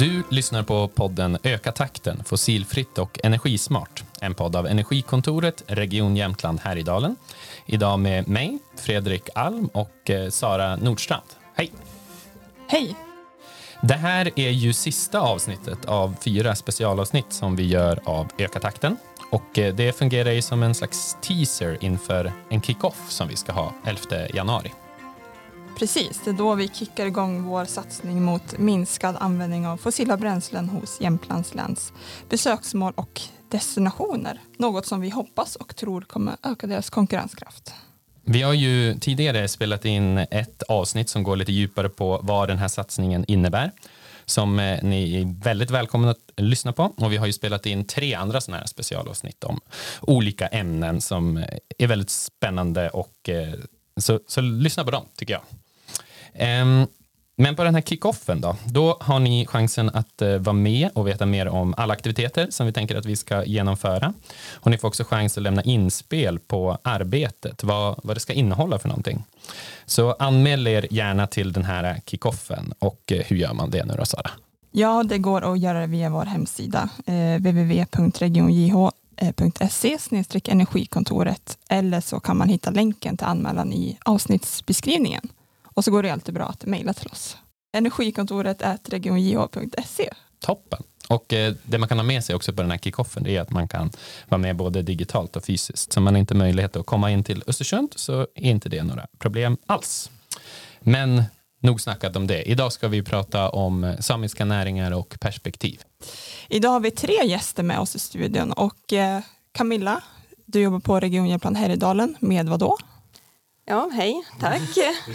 Du lyssnar på podden Öka takten, fossilfritt och energismart. En podd av Energikontoret, Region Jämtland Härjedalen. Idag med mig, Fredrik Alm och eh, Sara Nordstrand. Hej! Hej! Det här är ju sista avsnittet av fyra specialavsnitt som vi gör av Öka takten. Och eh, det fungerar ju som en slags teaser inför en kick-off som vi ska ha 11 januari. Precis, det är då vi kickar igång vår satsning mot minskad användning av fossila bränslen hos Jämtlands läns besöksmål och destinationer. Något som vi hoppas och tror kommer öka deras konkurrenskraft. Vi har ju tidigare spelat in ett avsnitt som går lite djupare på vad den här satsningen innebär som eh, ni är väldigt välkomna att lyssna på. Och vi har ju spelat in tre andra sådana här specialavsnitt om olika ämnen som eh, är väldigt spännande och eh, så, så lyssna på dem tycker jag. Um, men på den här kickoffen då, då har ni chansen att uh, vara med och veta mer om alla aktiviteter som vi tänker att vi ska genomföra. Och ni får också chans att lämna inspel på arbetet, vad, vad det ska innehålla för någonting. Så anmäl er gärna till den här kickoffen och uh, hur gör man det nu då Sara? Ja, det går att göra det via vår hemsida eh, www.regionjh.se energikontoret eller så kan man hitta länken till anmälan i avsnittsbeskrivningen. Och så går det alltid bra att mejla till oss. Energikontoret regionjh.se. Toppen. Och eh, det man kan ha med sig också på den här kickoffen är att man kan vara med både digitalt och fysiskt. Så man har inte möjlighet att komma in till Östersund så är inte det några problem alls. Men nog snackat om det. Idag ska vi prata om samiska näringar och perspektiv. Idag har vi tre gäster med oss i studion och eh, Camilla, du jobbar på Region Jämtland Härjedalen med vad då? Ja, hej, tack.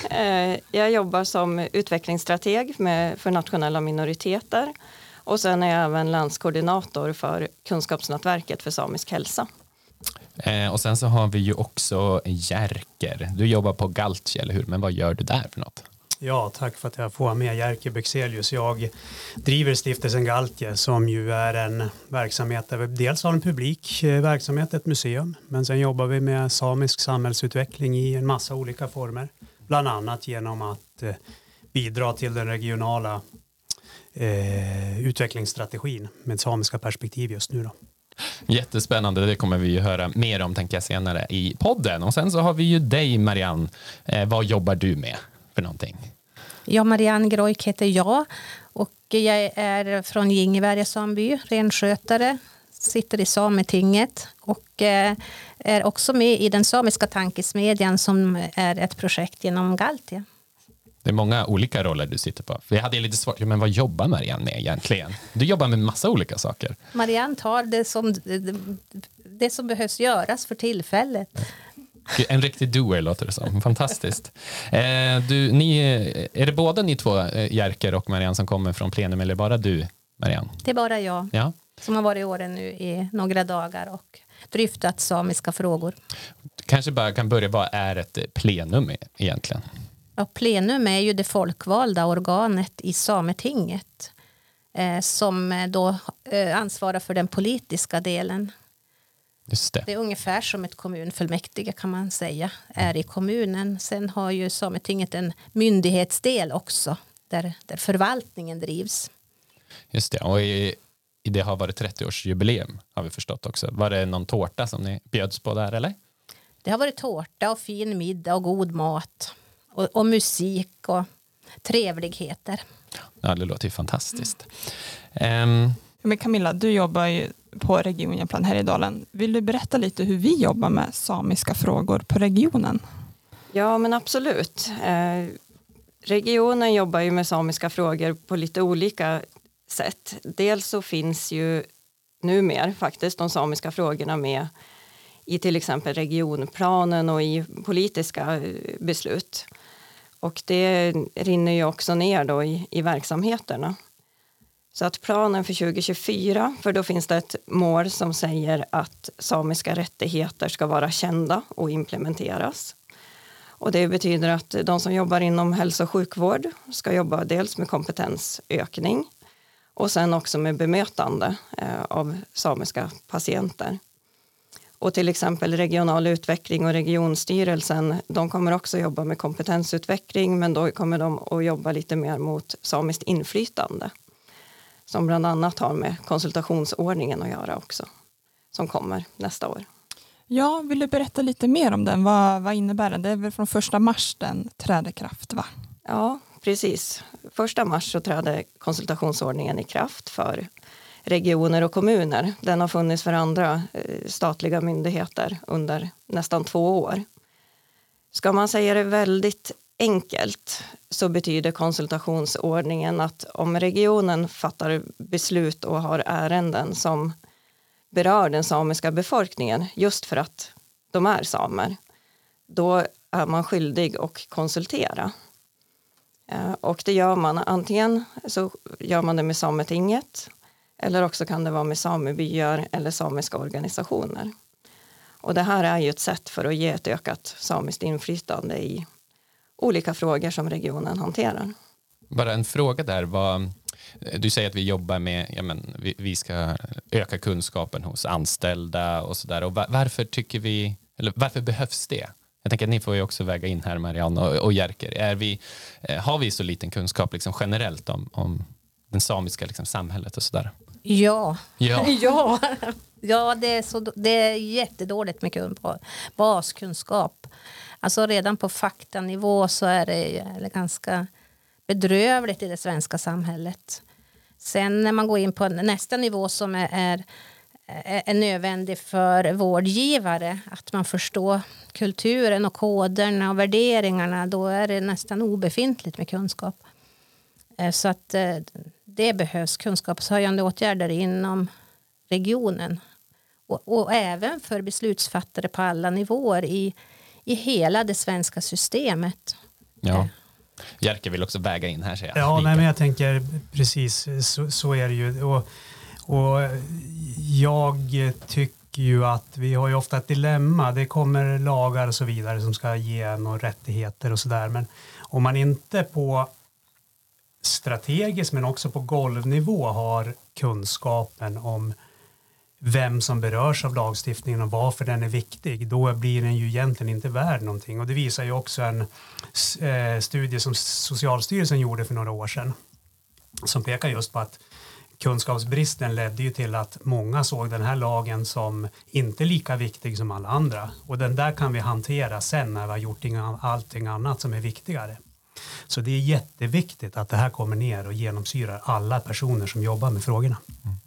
Eh, jag jobbar som utvecklingsstrateg med, för nationella minoriteter och sen är jag även landskoordinator för Kunskapsnätverket för samisk hälsa. Eh, och sen så har vi ju också Jerker. Du jobbar på Galtje, eller hur? Men vad gör du där för något? Ja, tack för att jag får vara med Jerker Bexelius. Jag driver stiftelsen Galtje som ju är en verksamhet där vi dels har en publik eh, verksamhet, ett museum, men sen jobbar vi med samisk samhällsutveckling i en massa olika former, bland annat genom att eh, bidra till den regionala eh, utvecklingsstrategin med samiska perspektiv just nu. Då. Jättespännande, det kommer vi ju höra mer om tänker jag senare i podden. Och sen så har vi ju dig Marianne, eh, vad jobbar du med? för någonting? Ja, Marianne Grojk heter jag och jag är från Gingevära samby, renskötare, sitter i Sametinget och eh, är också med i den samiska tankesmedjan som är ett projekt genom Galtia. Det är många olika roller du sitter på. För jag hade lite svårt, men vad jobbar Marianne med egentligen? Du jobbar med massa olika saker. Marianne tar det som, det som behövs göras för tillfället. En riktig doer låter det som. Fantastiskt. Eh, du, ni, är det båda ni två, eh, Jerker och Marianne, som kommer från plenum eller bara du, Marianne? Det är bara jag ja. som har varit i åren nu i några dagar och dryftat samiska frågor. Kanske bara kan börja, vad är ett plenum egentligen? Ja, plenum är ju det folkvalda organet i Sametinget eh, som då eh, ansvarar för den politiska delen det. det är ungefär som ett kommunfullmäktige kan man säga är i kommunen. Sen har ju Sametinget en myndighetsdel också där, där förvaltningen drivs. Just det, och i, i det har varit 30-årsjubileum har vi förstått också. Var det någon tårta som ni bjöds på där eller? Det har varit tårta och fin middag och god mat och, och musik och trevligheter. Ja, det låter ju fantastiskt. Mm. Um, men Camilla, du jobbar ju på Region Jämtland Härjedalen. Vill du berätta lite hur vi jobbar med samiska frågor på regionen? Ja, men absolut. Eh, regionen jobbar ju med samiska frågor på lite olika sätt. Dels så finns ju numera faktiskt de samiska frågorna med i till exempel regionplanen och i politiska eh, beslut. Och det rinner ju också ner då i, i verksamheterna. Så att planen för 2024, för då finns det ett mål som säger att samiska rättigheter ska vara kända och implementeras. Och det betyder att de som jobbar inom hälso och sjukvård ska jobba dels med kompetensökning och sen också med bemötande eh, av samiska patienter. Och till exempel regional utveckling och regionstyrelsen, de kommer också jobba med kompetensutveckling men då kommer de att jobba lite mer mot samiskt inflytande som bland annat har med konsultationsordningen att göra också, som kommer nästa år. Ja, vill du berätta lite mer om den? Vad, vad innebär den? Det är väl från första mars den träder kraft, va? Ja, precis. Första mars så trädde konsultationsordningen i kraft för regioner och kommuner. Den har funnits för andra eh, statliga myndigheter under nästan två år. Ska man säga det väldigt enkelt så betyder konsultationsordningen att om regionen fattar beslut och har ärenden som berör den samiska befolkningen just för att de är samer, då är man skyldig att konsultera. Eh, och det gör man antingen så gör man det med Sametinget eller också kan det vara med samebyar eller samiska organisationer. Och det här är ju ett sätt för att ge ett ökat samiskt inflytande i olika frågor som regionen hanterar. Bara en fråga där. Vad, du säger att vi jobbar med, ja men, vi, vi ska öka kunskapen hos anställda och sådär. Och varför tycker vi, eller varför behövs det? Jag tänker att ni får ju också väga in här Marianne och, och Jerker. Är vi, eh, har vi så liten kunskap liksom generellt om, om det samiska liksom, samhället och sådär? Ja. Ja. ja. ja, det är, så, det är jättedåligt med baskunskap. Alltså redan på faktanivå så är det ganska bedrövligt i det svenska samhället. Sen när man går in på nästa nivå som är, är, är nödvändig för vårdgivare, att man förstår kulturen och koderna och värderingarna, då är det nästan obefintligt med kunskap. Eh, så att eh, det behövs kunskapshöjande åtgärder inom regionen. Och, och, även för beslutsfattare på alla nivåer i, i hela det svenska systemet. Ja. Jerker vill också väga in här. Säger jag. Ja, nej, men jag tänker precis så, så är det ju. Och, och jag tycker ju att vi har ju ofta ett dilemma. Det kommer lagar och så vidare som ska ge en rättigheter och så där. Men om man inte på strategiskt men också på golvnivå har kunskapen om vem som berörs av lagstiftningen och varför den är viktig, då blir den ju egentligen inte värd någonting. Och det visar ju också en eh, studie som Socialstyrelsen gjorde för några år sedan som pekar just på att kunskapsbristen ledde ju till att många såg den här lagen som inte lika viktig som alla andra. Och den där kan vi hantera sen när vi har gjort allting annat som är viktigare. Så det är jätteviktigt att det här kommer ner och genomsyrar alla personer som jobbar med frågorna. Mm.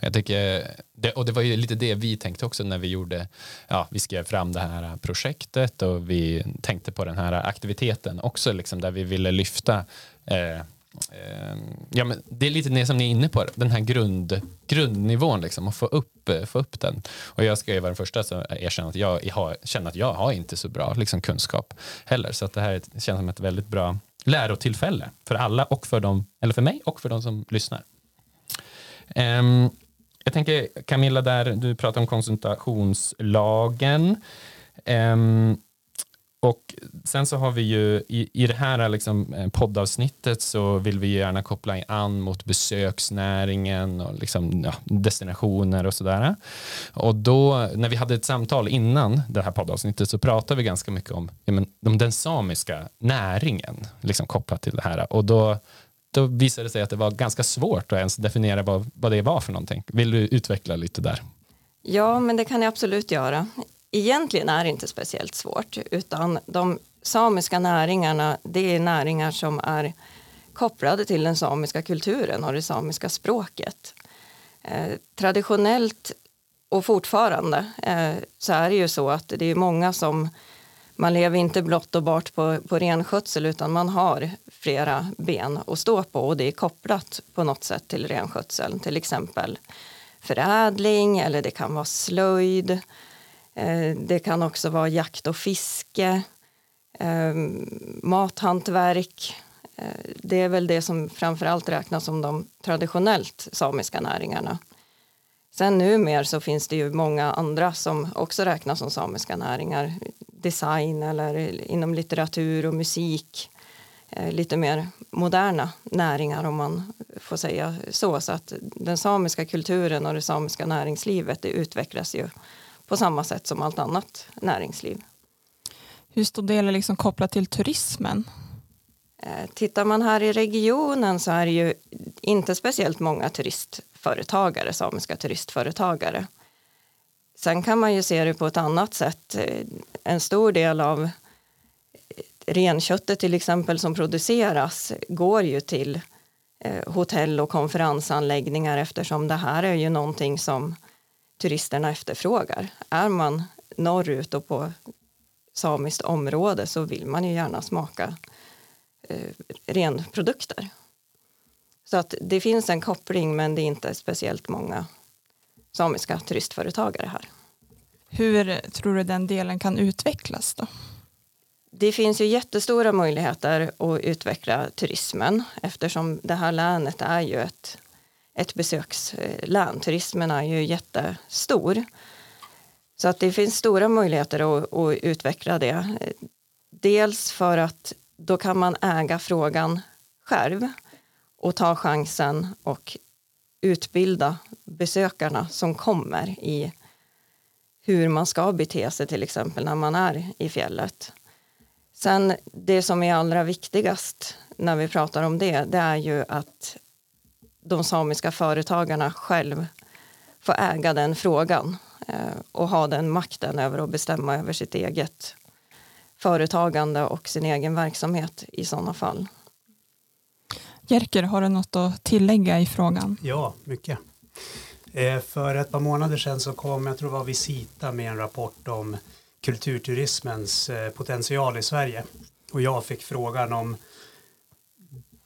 Jag tycker, det, och det var ju lite det vi tänkte också när vi gjorde, ja, vi skrev fram det här projektet och vi tänkte på den här aktiviteten också, liksom, där vi ville lyfta eh, Eh, ja, men det är lite det som ni är inne på, den här grund, grundnivån, liksom, och få upp, eh, få upp den. Och jag ska ju vara den första som erkänner att jag har, känner att jag har inte så bra liksom, kunskap heller. Så att det här känns som ett väldigt bra lärotillfälle för alla och för dem, eller för mig och för de som lyssnar. Um, jag tänker Camilla, där du pratar om konsultationslagen. Um, och sen så har vi ju i, i det här liksom eh, poddavsnittet så vill vi gärna koppla an mot besöksnäringen och liksom, ja, destinationer och sådär. Och då när vi hade ett samtal innan det här poddavsnittet så pratade vi ganska mycket om, ja, men, om den samiska näringen liksom kopplat till det här. Och då, då visade det sig att det var ganska svårt att ens definiera vad, vad det var för någonting. Vill du utveckla lite där? Ja, men det kan jag absolut göra egentligen är det inte speciellt svårt utan de samiska näringarna det är näringar som är kopplade till den samiska kulturen och det samiska språket. Eh, traditionellt och fortfarande eh, så är det ju så att det är många som man lever inte blott och bart på, på renskötsel utan man har flera ben att stå på och det är kopplat på något sätt till renskötseln. Till exempel förädling eller det kan vara slöjd eh, det kan också vara jakt och fiske, eh, mathantverk. Eh, det är väl det som framförallt räknas som de traditionellt samiska näringarna. Sen numera så finns det ju många andra som också räknas som samiska näringar. Design eller inom litteratur och musik. Lite mer moderna näringar om man får säga så. Så att den samiska kulturen och det samiska näringslivet det utvecklas ju på samma sätt som allt annat näringsliv. Hur stor del är liksom kopplat till turismen? Eh, tittar man här i regionen så är det ju inte speciellt många företagare, samiska turistföretagare. Sen kan man ju se det på ett annat sätt. Eh, en stor del av eh, renköttet till exempel som produceras går ju till eh, hotell och konferensanläggningar eftersom det här är ju någonting som turisterna efterfrågar. Är man norrut och på samiskt område så vill man ju gärna smaka eh, renprodukter. Så att det finns en koppling men det är inte speciellt många samiska turistföretagare här. Hur tror du den delen kan utvecklas då? Det finns ju jättestora möjligheter att utveckla turismen eftersom det här länet är ju ett, ett besökslän. Turismen är ju jättestor. Så att det finns stora möjligheter att, att utveckla det. Dels för att då kan man äga frågan själv och ta chansen och utbilda besökarna som kommer i hur man ska bete sig till exempel när man är i fjället. Sen det som är allra viktigast när vi pratar om det, det är ju att de samiska företagarna själv får äga den frågan eh, och ha den makten över att bestämma över sitt eget företagande och sin egen verksamhet i sådana fall. Jerker, har du något att tillägga i frågan? Ja, mycket. Eh, för ett par månader sedan så kom, jag tror det var Visita med en rapport om kulturturismens eh, potential i Sverige. Och jag fick frågan om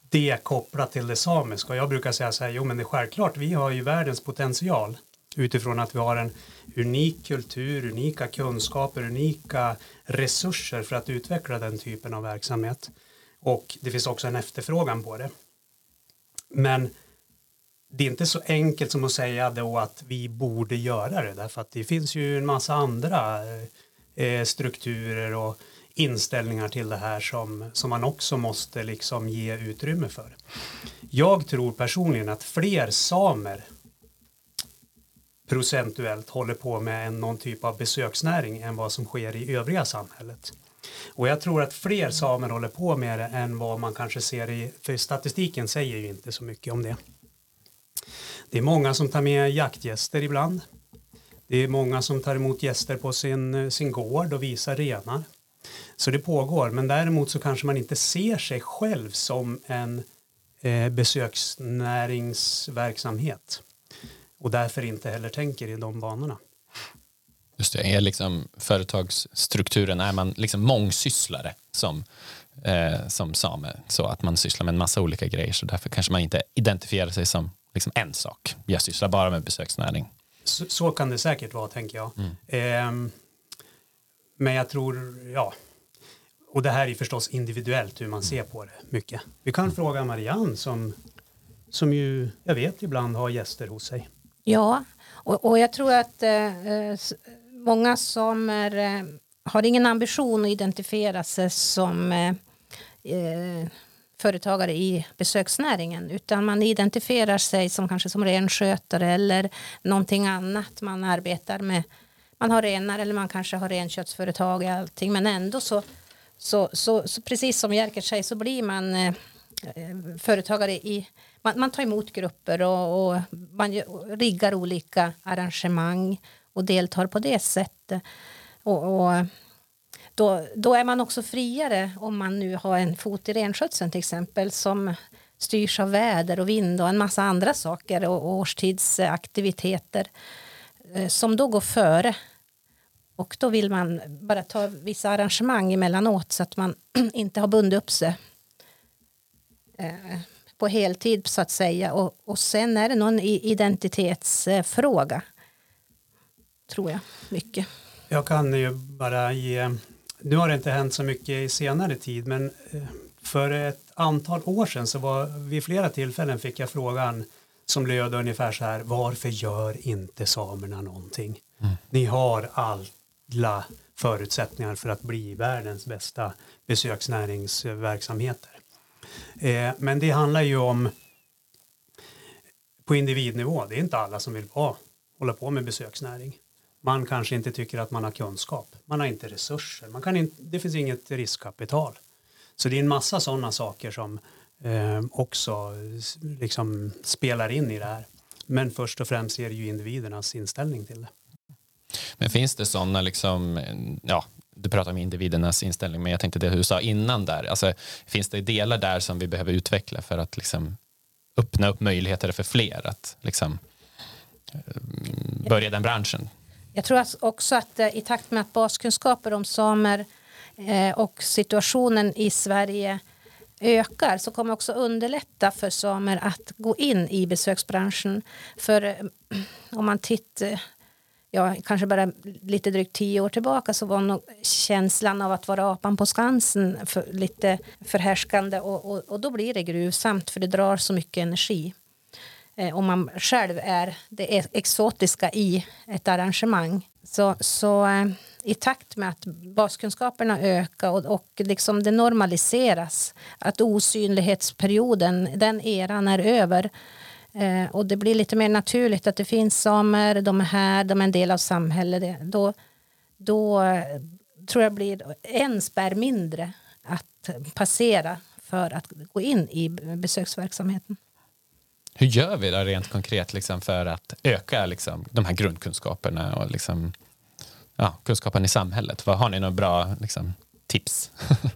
det kopplat till det samiska. Och jag brukar säga så här, jo men det är självklart, vi har ju världens potential utifrån att vi har en unik kultur, unika kunskaper, unika resurser för att utveckla den typen av verksamhet. Och det finns också en efterfrågan på det. Men det är inte så enkelt som att säga då att vi borde göra det därför att det finns ju en massa andra eh, strukturer och inställningar till det här som, som man också måste liksom ge utrymme för. Jag tror personligen att fler samer procentuellt håller på med en, någon typ av besöksnäring än vad som sker i övriga samhället. Och jag tror att fler samer håller på med det än vad man kanske ser i, för statistiken säger ju inte så mycket om det. Det är många som tar med jaktgäster ibland. Det är många som tar emot gäster på sin, sin gård och visar renar. Så det pågår, men däremot så kanske man inte ser sig själv som en eh, besöksnäringsverksamhet och därför inte heller tänker i de banorna. Just det, är liksom företagsstrukturen, är man liksom mångsysslare som, eh, som same, så att man sysslar med en massa olika grejer, så därför kanske man inte identifierar sig som liksom en sak. Jag sysslar bara med besöksnäring. Så, så kan det säkert vara, tänker jag. Mm. Eh, men jag tror, ja, och det här är förstås individuellt hur man ser på det mycket. Vi kan mm. fråga Marianne som, som ju, jag vet, ibland har gäster hos sig. Ja, och, och jag tror att eh, eh många som är, eh, har ingen ambition att identifiera sig som eh, eh, företagare i besöksnäringen utan man identifierar sig som kanske som renskötare eller någonting annat man arbetar med. Man har renar eller man kanske har renköttsföretag och allting men ändå så, så, så, så precis som Jerker säger så blir man eh, eh företagare i man, man, tar emot grupper och, och man riggar olika arrangemang och deltar på det sättet. Och, och, då, då är man också friare om man nu har en fot i renskötseln till exempel som styrs av väder och vind och en massa andra saker och årstidsaktiviteter eh, som då går före. Och då vill man bara ta vissa arrangemang emellanåt så att man inte har bundit upp sig eh, på heltid så att säga. Och, och sen är det någon identitetsfråga. Tror jag mycket. Jag kan ju bara ge nu har det inte hänt så mycket i senare tid men eh, för ett antal år sedan så var vid flera tillfällen fick jag frågan som löd ungefär så här varför gör inte samerna någonting? Mm. Ni har alla förutsättningar för att bli världens bästa besöksnäringsverksamheter. Eh, men det handlar ju om på individnivå, det är inte alla som vill vara, hålla på med besöksnäring. Man kanske inte tycker att man har kunskap. Man har inte resurser. Man kan inte, det finns inget riskkapital. Så det är en massa sådana saker som eh, också liksom spelar in i det här. Men först och främst är det ju individernas inställning till det. Men finns det sådana, liksom, ja, du pratar om individernas inställning, men jag tänkte det du sa innan där, alltså, finns det delar där som vi behöver utveckla för att liksom, öppna upp möjligheter för fler att liksom, eh, börja den branschen? Jag tror också att eh, i takt med att baskunskaper om samer eh, och situationen i Sverige ökar så kommer också underlätta för samer att gå in i besöksbranschen. För eh, om man tittar ja, kanske bara lite drygt tio år tillbaka så var nog känslan av att vara apan på Skansen för, lite förhärskande och, och, och, då blir det gruvsamt för det drar så mycket energi. Eh, om man själv är det exotiska i ett arrangemang. Så, så eh, i takt med att baskunskaperna ökar och, och liksom det normaliseras att osynlighetsperioden, den eran är över Eh, och det blir lite mer naturligt att det finns samer, de är här, de är en del av samhället. Då, då eh, tror jag blir en spärr mindre att passera för att gå in i besöksverksamheten. Hur gör vi det rent konkret liksom, för att öka liksom, de här grundkunskaperna och liksom, ja, kunskapen i samhället? Vad Har ni några bra liksom, tips?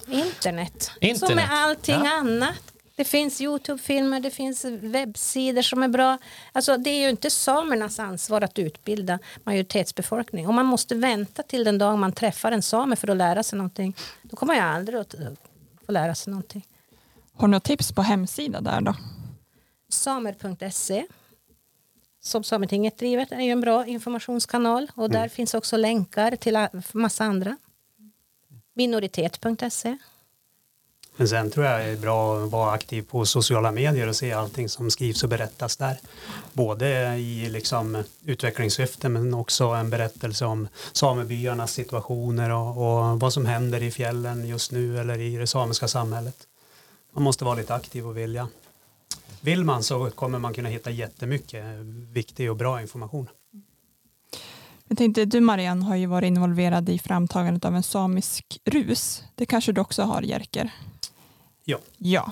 Internet. Internet. Som med allting ja. annat. Det finns Youtube-filmer, det finns webbsidor som är bra. Alltså, det är ju inte samernas ansvar att utbilda majoritetsbefolkning. Om man måste vänta till den dag man träffar en same för att lära sig någonting, då kommer jag aldrig att få lära sig någonting. Har du några tips på hemsida där då? Samer.se som Sametinget driver är ju en bra informationskanal och där mm. finns också länkar till massa andra. Minoritet.se men sen tror jag det är bra att vara aktiv på sociala medier och se allting som skrivs och berättas där. Både i liksom utvecklingssyfte men också en berättelse om samebyarnas situationer och, och, vad som händer i fjällen just nu eller i det samiska samhället. Man måste vara lite aktiv och vilja. Vill man så kommer man kunna hitta jättemycket viktig och bra information. Jag tänkte, du Marianne har ju varit involverad i framtagandet av en samisk rus. Det kanske du också har Jerker? Ja. Ja.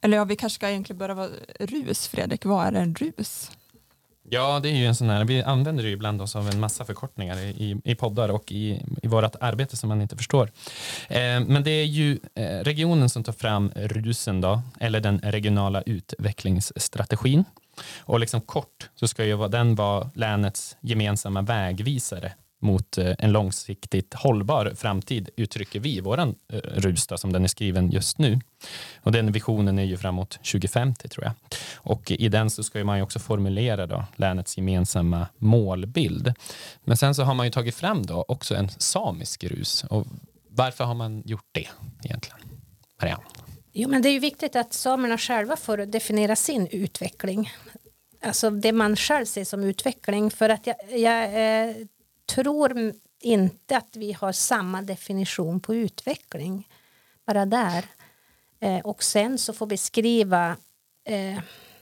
Eller ja, vi kanske ska egentligen börja vara rus, Fredrik. Vad är en rus? Ja, det är ju en sån här, vi använder ju ibland oss av en massa förkortningar i, i poddar och i, i vårt arbete som man inte förstår. Eh, men det är ju eh, regionen som tar fram RUSen då, eller den regionala utvecklingsstrategin. Och liksom kort så ska ju den vara länets gemensamma vägvisare mot eh, en långsiktigt hållbar framtid uttrycker vi i vår RUS. Eh, Rusta som den är skriven just nu. Och den visionen är ju framåt 2050 tror jag. Och i den så ska man ju också formulera då länets gemensamma målbild. Men sen så har man ju tagit fram då också en samisk rus. Och varför har man gjort det egentligen? Marianne? Jo, men det är ju viktigt att samerna själva får definiera sin utveckling. Alltså det man själv ser som utveckling. För att jag, jag eh, tror inte att vi har samma definition på utveckling. Bara där. Eh, och sen så får beskriva eh,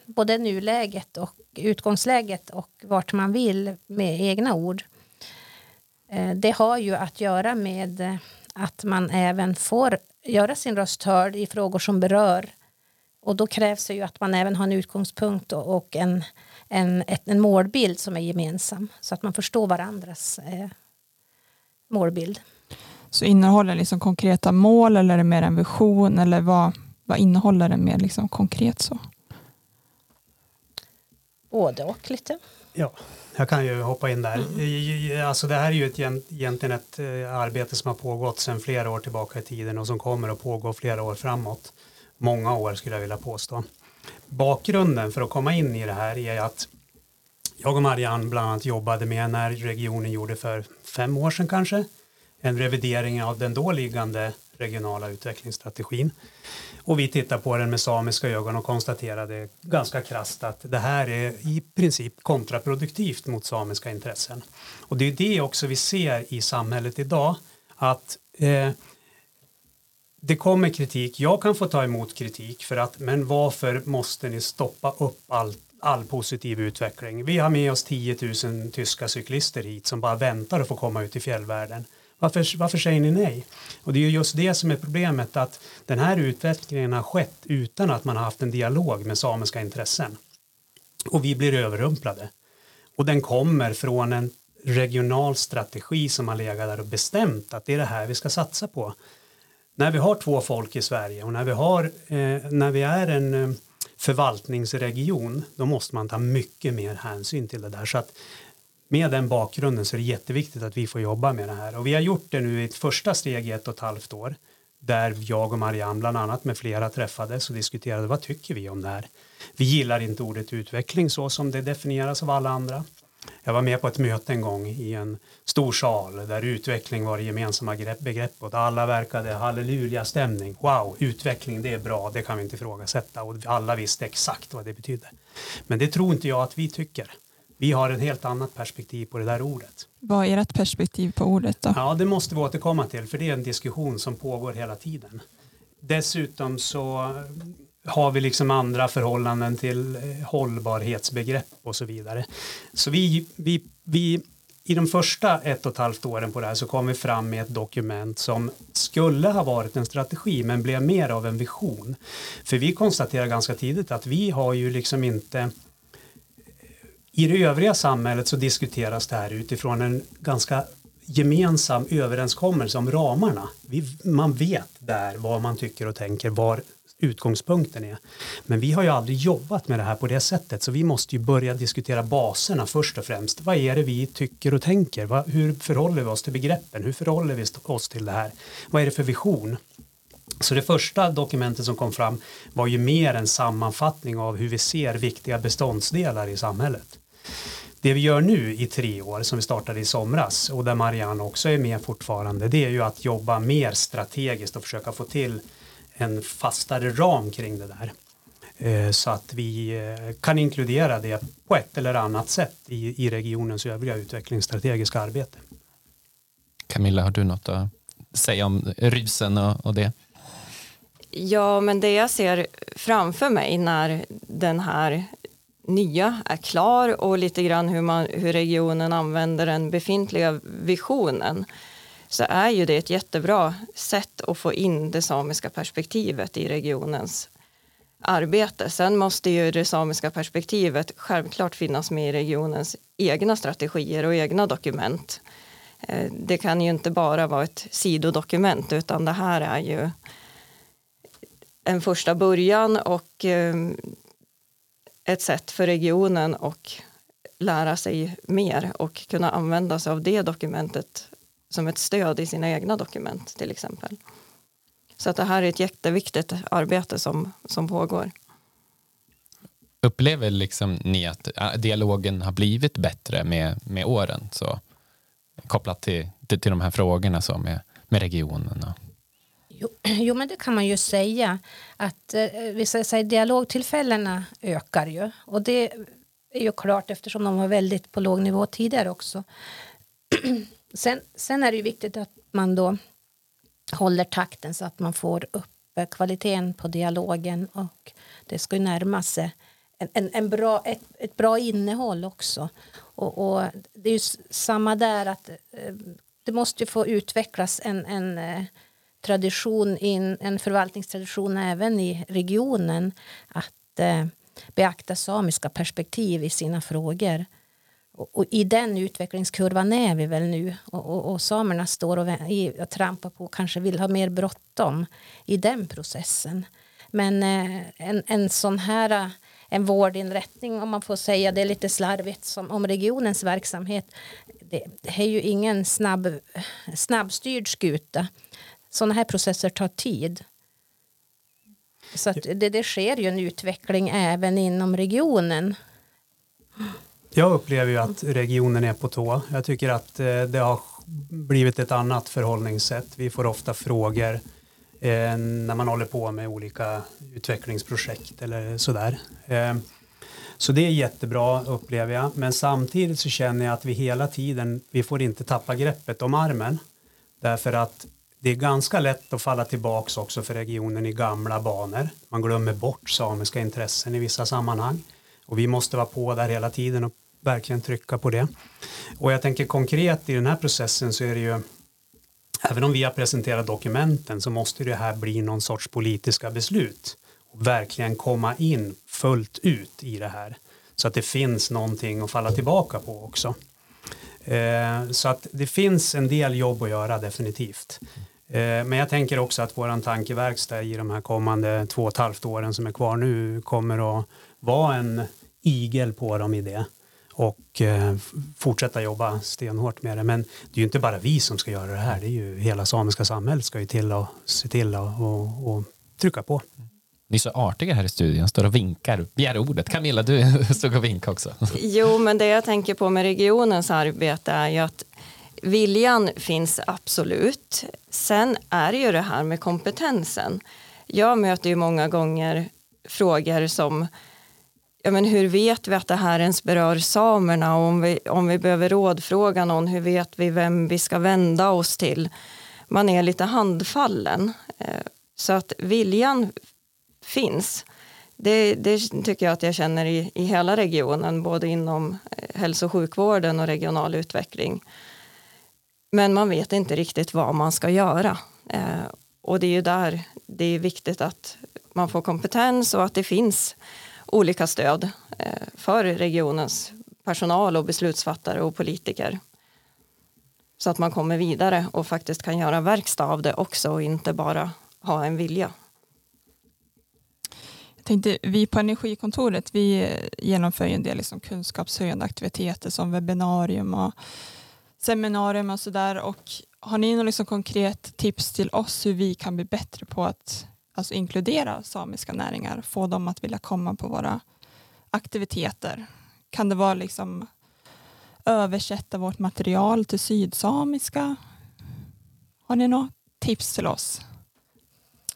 både nuläget och utgångsläget och vart man vill med egna ord. Eh, det har ju att göra med eh, att man även får göra sin röst hörd i frågor som berör och då krävs det ju att man även har en utgångspunkt och en en, ett, en målbild som är gemensam så att man förstår varandras eh, målbild. Så innehåller liksom konkreta mål eller är det mer en vision eller vad, vad innehåller den mer liksom konkret så? Både och lite. Ja, jag kan ju hoppa in där. Mm. Alltså det här är ju ett, egentligen ett eh, arbete som har pågått sedan flera år tillbaka i tiden och som kommer att pågå flera år framåt. Många år skulle jag vilja påstå bakgrunden för att komma in i det här är att jag och Marianne bland annat jobbade med när regionen gjorde för fem år sedan kanske en revidering av den då liggande regionala utvecklingsstrategin. Och vi tittar på den med samiska ögon och konstaterade ganska krasst att det här är i princip kontraproduktivt mot samiska intressen. Och det är det också vi ser i samhället idag att eh, det kommer kritik. Jag kan få ta emot kritik för att men varför måste ni stoppa upp all, all positiv utveckling? Vi har med oss 10 000 tyska cyklister hit som bara väntar att få komma ut i fjällvärlden. Varför, varför säger ni nej? Och det är ju just det som är problemet att den här utvecklingen har skett utan att man har haft en dialog med samiska intressen. Och vi blir överrumplade. Och den kommer från en regional strategi som har legat där och bestämt att det är det här vi ska satsa på. När vi har två folk i Sverige och när vi, har, eh, när vi är en eh, förvaltningsregion då måste man ta mycket mer hänsyn till det där. Så att med den bakgrunden så är det jätteviktigt att vi får jobba med det här och vi har gjort det nu i ett första steg i ett och ett halvt år där jag och Marianne bland annat med flera träffades och diskuterade vad tycker vi om det här. Vi gillar inte ordet utveckling så som det definieras av alla andra. Jag var med på ett möte en gång i en stor sal där utveckling var det gemensamma begreppet och alla verkade halleluja-stämning. Wow, utveckling det är bra, det kan vi inte ifrågasätta och alla visste exakt vad det betydde. Men det tror inte jag att vi tycker. Vi har ett helt annat perspektiv på det där ordet. Vad är ert perspektiv på ordet då? Ja, det måste vi återkomma till för det är en diskussion som pågår hela tiden. Dessutom så har vi liksom andra förhållanden till eh, hållbarhetsbegrepp och så vidare. Så vi, vi, vi i de första ett och ett halvt åren på det här så kom vi fram med ett dokument som skulle ha varit en strategi men blev mer av en vision. För vi konstaterar ganska tidigt att vi har ju liksom inte i det övriga samhället så diskuteras det här utifrån en ganska gemensam överenskommelse om ramarna. Vi, man vet där vad man tycker och tänker, var utgångspunkten är. Men vi har ju aldrig jobbat med det här på det sättet så vi måste ju börja diskutera baserna först och främst. Vad är det vi tycker och tänker? hur förhåller vi oss till begreppen? Hur förhåller vi oss till det här? Vad är det för vision? Så det första dokumentet som kom fram var ju mer en sammanfattning av hur vi ser viktiga beståndsdelar i samhället. Det vi gör nu i tre år som vi startade i somras och där Marianne också är med fortfarande det är ju att jobba mer strategiskt och försöka få till en fastare ram kring det där. Eh, så att vi eh, kan inkludera det på ett eller annat sätt i, i regionens övriga utvecklingsstrategiska arbete. Camilla, har du något att säga om rysen och, och det? Ja, men det jag ser framför mig när den här nya är klar och lite grann hur, man, hur regionen använder den befintliga visionen så är ju det ett jättebra sätt att få in det samiska perspektivet i regionens arbete. Sen måste ju det samiska perspektivet självklart finnas med i regionens egna strategier och egna dokument. Eh, det kan ju inte bara vara ett sidodokument utan det här är ju en första början och eh, ett sätt för regionen att lära sig mer och kunna använda sig av det dokumentet som ett stöd i sina egna dokument till exempel. Så att det här är ett jätteviktigt arbete som, som pågår. Upplever liksom ni att dialogen har blivit bättre med, med åren? Så, kopplat till, till, till de här frågorna så med, med regionen? Och... Jo, jo, men det kan man ju säga. att eh, vissa säger, Dialogtillfällena ökar ju. Och det är ju klart eftersom de var väldigt på låg nivå tidigare också. Sen, sen är det ju viktigt att man då håller takten så att man får upp eh, kvaliteten på dialogen och det ska ju närma sig en, en, en bra, ett, ett, bra innehåll också. Och, och, det är ju samma där att eh, det måste ju få utvecklas en, en eh, tradition, in, en förvaltningstradition även i regionen att eh, beakta samiska perspektiv i sina frågor. Och, i den utvecklingskurvan är vi väl nu. Och, och, och samerna står och, och trampar på och kanske vill ha mer bråttom i den processen. Men eh, en, en sån här eh, en vårdinrättning, om man får säga det lite slarvigt, som om regionens verksamhet. Det, det är ju ingen snabb, snabbstyrd skuta. Sådana här processer tar tid. Så det, det sker ju en utveckling även inom regionen. Jag upplever ju att regionen är på tå. Jag tycker att eh, det har blivit ett annat förhållningssätt. Vi får ofta frågor eh, när man håller på med olika utvecklingsprojekt eller sådär. Eh, så det är jättebra upplever jag. Men samtidigt så känner jag att vi hela tiden, vi får inte tappa greppet om armen. Därför att det är ganska lätt att falla tillbaks också för regionen i gamla banor. Man glömmer bort samiska intressen i vissa sammanhang. Och vi måste vara på där hela tiden och verkligen trycka på det. Och jag tänker konkret i den här processen så är det ju även om vi har presenterat dokumenten så måste det här bli någon sorts politiska beslut och verkligen komma in fullt ut i det här så att det finns någonting att falla tillbaka på också. Eh, så att det finns en del jobb att göra definitivt. Eh, men jag tänker också att våran tankeverkstad i de här kommande två och ett halvt åren som är kvar nu kommer att vara en igel på dem i det och eh, fortsätta jobba stenhårt med det. Men det är ju inte bara vi som ska göra det här, det är ju hela samiska samhället ska ju till och se till och, och, och trycka på. Ni är så artiga här i studion, står och vinkar, begär ordet. Camilla, du stod och vinkade också. Jo, men det jag tänker på med regionens arbete är ju att viljan finns absolut. Sen är det ju det här med kompetensen. Jag möter ju många gånger frågor som ja, men hur vet vi att det här ens berör samerna och om vi, om vi behöver rådfråga någon, hur vet vi vem vi ska vända oss till? Man är lite handfallen. Eh, så att viljan finns. Det, det tycker jag att jag känner i, i hela regionen, både inom eh, hälso och sjukvården och regional utveckling. Men man vet inte riktigt vad man ska göra. Eh, och det är ju där det är viktigt att man får kompetens och att det finns olika stöd eh, för regionens personal och beslutsfattare och politiker. Så att man kommer vidare och faktiskt kan göra verkstad av det också och inte bara ha en vilja. Jag tänkte, vi på Energikontoret vi eh, genomför en del liksom kunskapshöjande aktiviteter som webbinarium och seminarium och sådär. Har ni något liksom konkret tips till oss hur vi kan bli bättre på att alltså inkludera samiska näringar, få dem att vilja komma på våra aktiviteter? Kan det vara liksom översätta vårt material till sydsamiska? Har ni något tips till oss?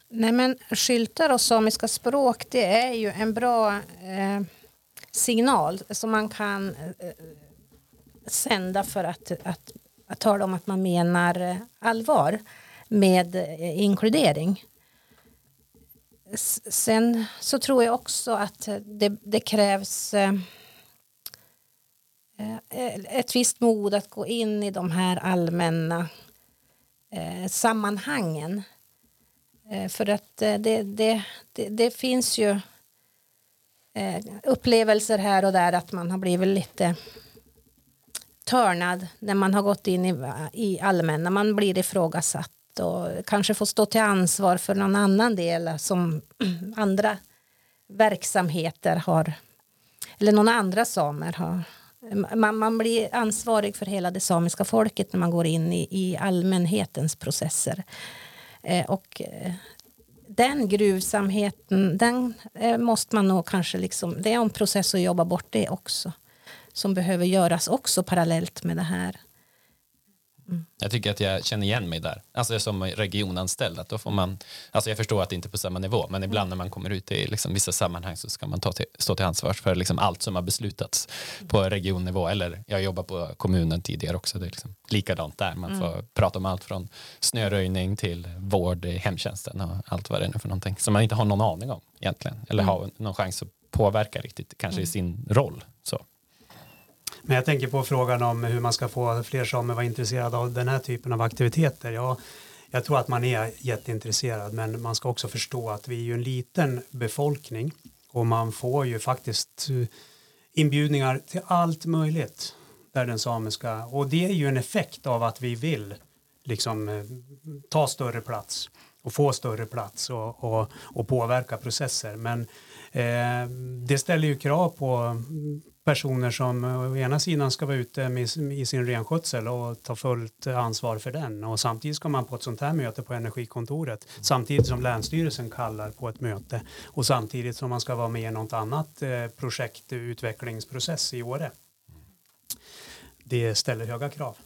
Nej, men skyltar och samiska språk det är ju en bra eh, signal som man kan eh, sända för att, att, att tala om att man menar allvar med eh, inkludering. Sen så tror jag också att det, det krävs eh, eh, ett visst mod att gå in i de här allmänna eh, sammanhangen. Eh, för att eh, det, det, det, det finns ju upplevelser här och där att man har blivit lite törnad när man har gått in i, i allmänna. Man blir ifrågasatt och kanske få stå till ansvar för någon annan del som andra verksamheter har eller någon andra samer har. Man, man blir ansvarig för hela det samiska folket när man går in i, i allmänhetens processer. Eh, och eh, den gruvsamheten, den eh, måste man nog kanske liksom, det är en process att jobba bort det också. Som behöver göras också parallellt med det här. Mm. Jag tycker att jag känner igen mig där. Alltså som regionanställd. Att då får man, alltså jag förstår att det inte är på samma nivå, men ibland när man kommer ut i liksom vissa sammanhang så ska man ta till, stå till ansvar för liksom allt som har beslutats på regionnivå. Eller jag jobbar på kommunen tidigare också. Det är liksom likadant där. Man får mm. prata om allt från snöröjning till vård i hemtjänsten och allt vad det är nu för någonting som man inte har någon aning om egentligen. Eller mm. har någon chans att påverka riktigt, kanske i mm. sin roll. Men jag tänker på frågan om hur man ska få fler samer att vara intresserade av den här typen av aktiviteter. Ja, jag tror att man är jätteintresserad men man ska också förstå att vi är ju en liten befolkning och man får ju faktiskt eh, inbjudningar till allt möjligt där den samiska och det är ju en effekt av att vi vill liksom eh, ta större plats och få större plats och, och, och påverka processer men eh, det ställer ju krav på personer som å ena sidan ska vara ute med, i sin renskötsel och ta fullt ansvar för den och samtidigt ska man på ett sånt här möte på energikontoret samtidigt som Länsstyrelsen kallar på ett möte och samtidigt som man ska vara med i något annat eh, projektutvecklingsprocess i Åre. Det ställer höga krav.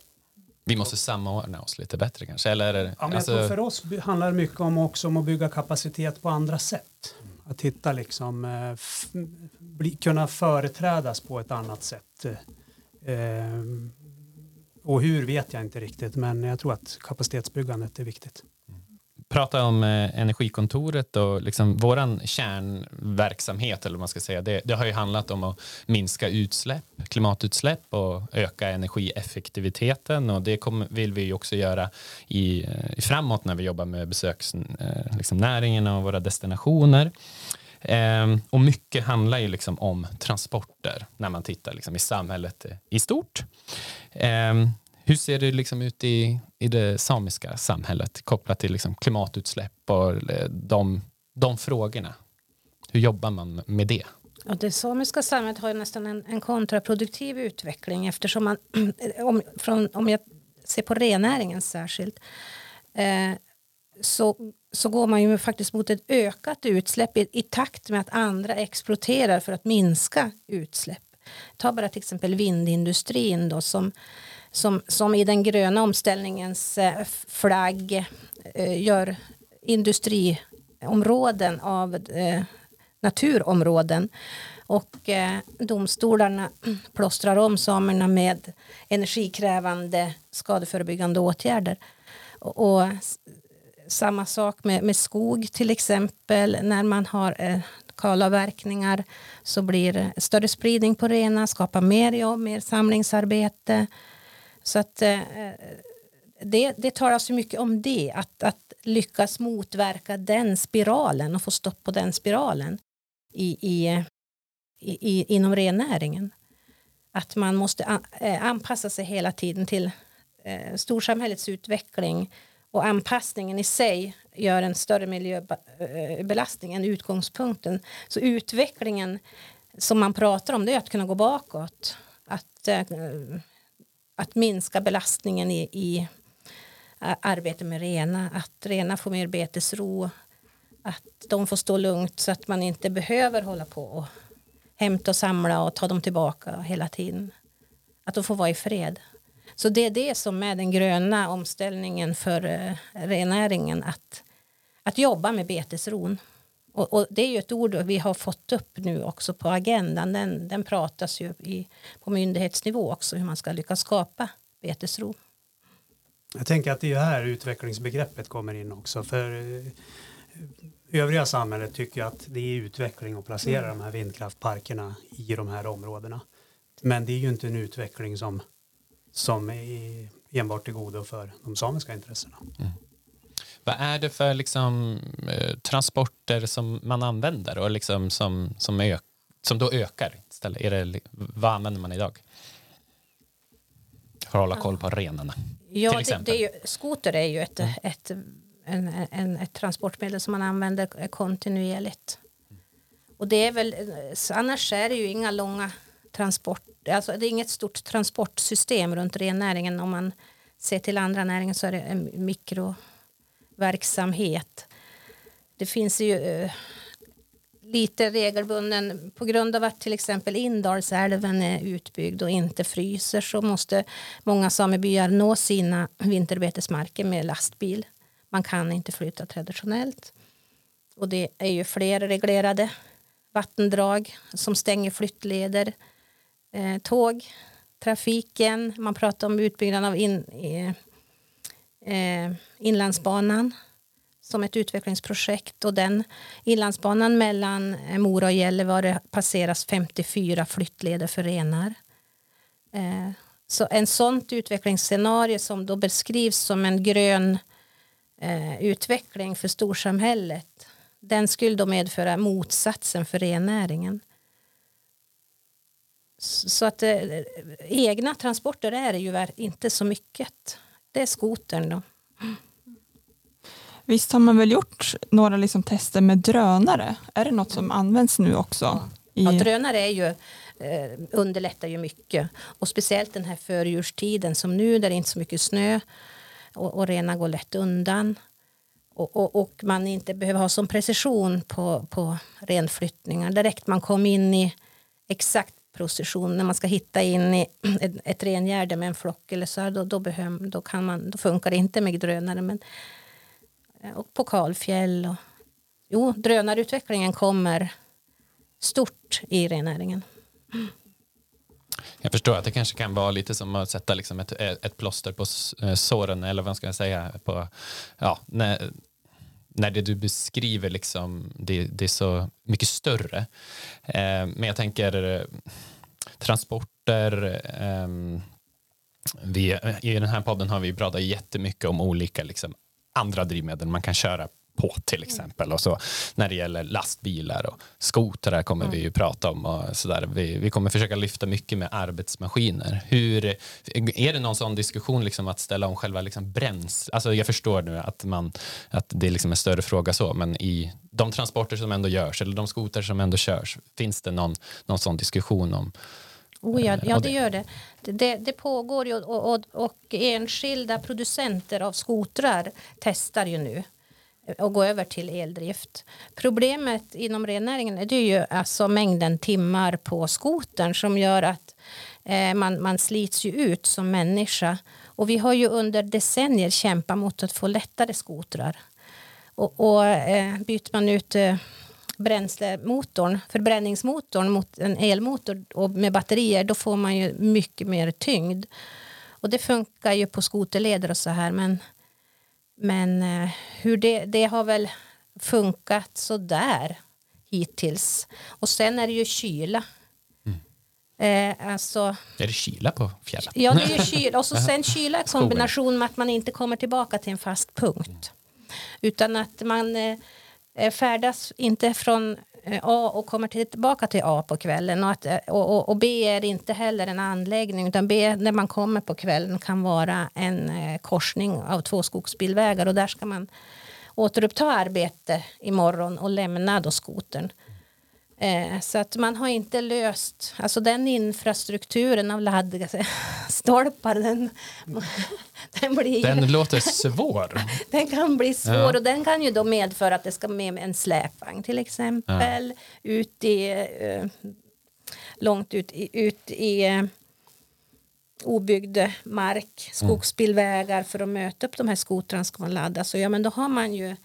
Vi måste samordna oss lite bättre kanske? Eller, ja, men alltså... för oss handlar det mycket om också om att bygga kapacitet på andra sätt. Att hitta liksom, eh, bli, kunna företrädas på ett annat sätt. Eh, och hur vet jag inte riktigt, men jag tror att kapacitetsbyggandet är viktigt pratar om eh, Energikontoret och liksom våran kärnverksamhet, eller vad man ska säga, det, det har ju handlat om att minska utsläpp, klimatutsläpp och öka energieffektiviteten och det kom, vill vi ju också göra i, eh, i framåt när vi jobbar med besöksnäringen eh, liksom, och våra destinationer. Um, och mycket handlar ju liksom om transporter när man tittar liksom i samhället i stort. Um, hur ser det liksom ut i, i det samiska samhället kopplat till liksom klimatutsläpp och eh, de, de frågorna? Hur jobbar man med det? Ja, det samiska samhället har nästan en, en kontraproduktiv utveckling eftersom man, om, från, om jag ser på rennäringen särskilt, eh, så, så går man ju faktiskt mot ett ökat utsläpp i, i takt med att andra exploaterar för att minska utsläpp. Ta bara till exempel vindindustrin då som som, som i den gröna omställningens eh, flagg eh, gör industriområden av eh, naturområden. Och domstolarna plåstrar om samerna med energikrävande skadeförebyggande åtgärder. Och, och samma sak med, med skog till exempel. När man har eh, kalavverkningar så blir det större spridning på rena, skapar mer jobb, mer samlingsarbete. Så att eh, eh, det, det talas så mycket om det, att, att lyckas motverka den spiralen och få stopp på den spiralen i, i, i, inom rennäringen. Att man måste eh, anpassa sig hela tiden till eh, storsamhällets utveckling och anpassningen i sig gör en större miljöbelastning eh, än utgångspunkten. Så utvecklingen som man pratar om det är att kunna gå bakåt. Att eh, att minska belastningen i, i arbetet med rena, att rena får mer betesro, att de får stå lugnt så att man inte behöver hålla på och hämta och samla och ta dem tillbaka hela tiden. Att de får vara i fred. Så det är det som är den gröna omställningen för renäringen, rennäringen, att, att jobba med betesron. Och, och, det är ju ett ord vi har fått upp nu också på agendan. Den, den pratas ju i, på myndighetsnivå också hur man ska lyckas skapa betesro. Jag tänker att det är här utvecklingsbegreppet kommer in också. För eh, övriga samhället tycker att det är utveckling att placera mm. de här vindkraftparkerna i de här områdena. Men det är ju inte en utveckling som, som är enbart till godo för de samiska intressena. Mm. Vad är det för liksom, eh, transporter som man använder och liksom som, som, som då ökar? Istället? Är det, vad använder man idag? För att hålla koll på renarna. Ja, det, det är ju, skoter är ju ett, mm. ett, en, en, ett transportmedel som man använder kontinuerligt. Och det är väl, annars är det ju inga långa transporter, alltså det är inget stort transportsystem runt rennäringen om man ser till andra näringar så är det en mikro verksamhet. Det finns ju eh, lite regelbunden på grund av att till exempel Indalsälven är utbyggd och inte fryser så måste många samebyar nå sina vinterbetesmarker med lastbil. Man kan inte flytta traditionellt. Och det är ju fler reglerade vattendrag som stänger flyttleder, eh, tåg, trafiken. Man pratar om utbyggnaden av in, eh, eh, Inlandsbanan som ett utvecklingsprojekt och den Inlandsbanan mellan eh, Mora och Gällivare passeras 54 flyttleder för renar. Eh, så en sånt utvecklingsscenario som då beskrivs som en grön eh, utveckling för storsamhället den skulle då medföra motsatsen för rennäringen. Så att eh, egna transporter är det ju inte så mycket det är skotern då. Visst har man väl gjort några liksom tester med drönare? Är det något som används nu också? I... ja drönare är ju, eh, underlättar ju mycket. Och speciellt den här förjurstiden som nu där det inte är så mycket snö och, och rena går lätt undan. Och, och, och, man inte behöver ha sån precision på, på renflyttningar. Direkt man kom in i exakt procession när man ska hitta in i ett, ett rengärde med en flock eller så då, då, behöver, då, kan man, då funkar det inte med drönare. Men, eh, och på kalfjäll. Och, jo, drönarutvecklingen kommer stort i rennäringen. Jag förstår att det kanske kan vara lite som att sätta liksom ett, ett plåster på eh, såren eller vad ska jag säga på, ja, när, när det du beskriver liksom, det, det är så mycket större. Eh, men jag tänker eh, transporter, eh, vi, I den här podden har vi pratat jättemycket om olika liksom, andra drivmedel man kan köra på till exempel. Och så när det gäller lastbilar och skotrar kommer mm. vi ju prata om. Och så där. Vi, vi kommer försöka lyfta mycket med arbetsmaskiner. Hur, är det någon sån diskussion liksom att ställa om själva liksom bränsle? Alltså jag förstår nu att, man, att det är liksom en större fråga så, men i de transporter som ändå görs eller de skotrar som ändå körs, finns det någon, någon sån diskussion om Oh ja, ja, det gör det. Det, det pågår ju och, och, och, enskilda producenter av skotrar testar ju nu och gå över till eldrift. Problemet inom rennäringen är det ju alltså mängden timmar på skotern som gör att eh, man, man slits ju ut som människa. Och vi har ju under decennier kämpat mot att få lättare skotrar. Och, och eh, byter man ut eh, bränslemotorn, förbränningsmotorn mot en elmotor och med batterier då får man ju mycket mer tyngd. Och det funkar ju på skoterleder och så här men men eh, hur det, det har väl funkat så där hittills. Och sen är det ju kyla. Mm. Eh, alltså, är det kyla på fjället? Ja, det är kyla. Och så sen kyla i kombination med att man inte kommer tillbaka till en fast punkt. Mm. Utan att man eh, färdas inte från Eh, A och kommer tillbaka till A på kvällen. Och, att, eh, och, och, och, B är inte heller en anläggning utan B när man kommer på kvällen kan vara en eh, korsning av två skogsbilvägar och där ska man återuppta arbete imorgon och lämna då skotern. Eh, så att man har inte löst, alltså den infrastrukturen av laddstolpar den, den, blir, den låter svår. den kan bli svår ja. och den kan ju då medföra att det ska med en släpvagn till exempel ja. ut i uh, långt ut i, ut i uh, obyggd mark, skogsbilvägar för att möta upp de här skotrarna ska man ladda så ja men då har man ju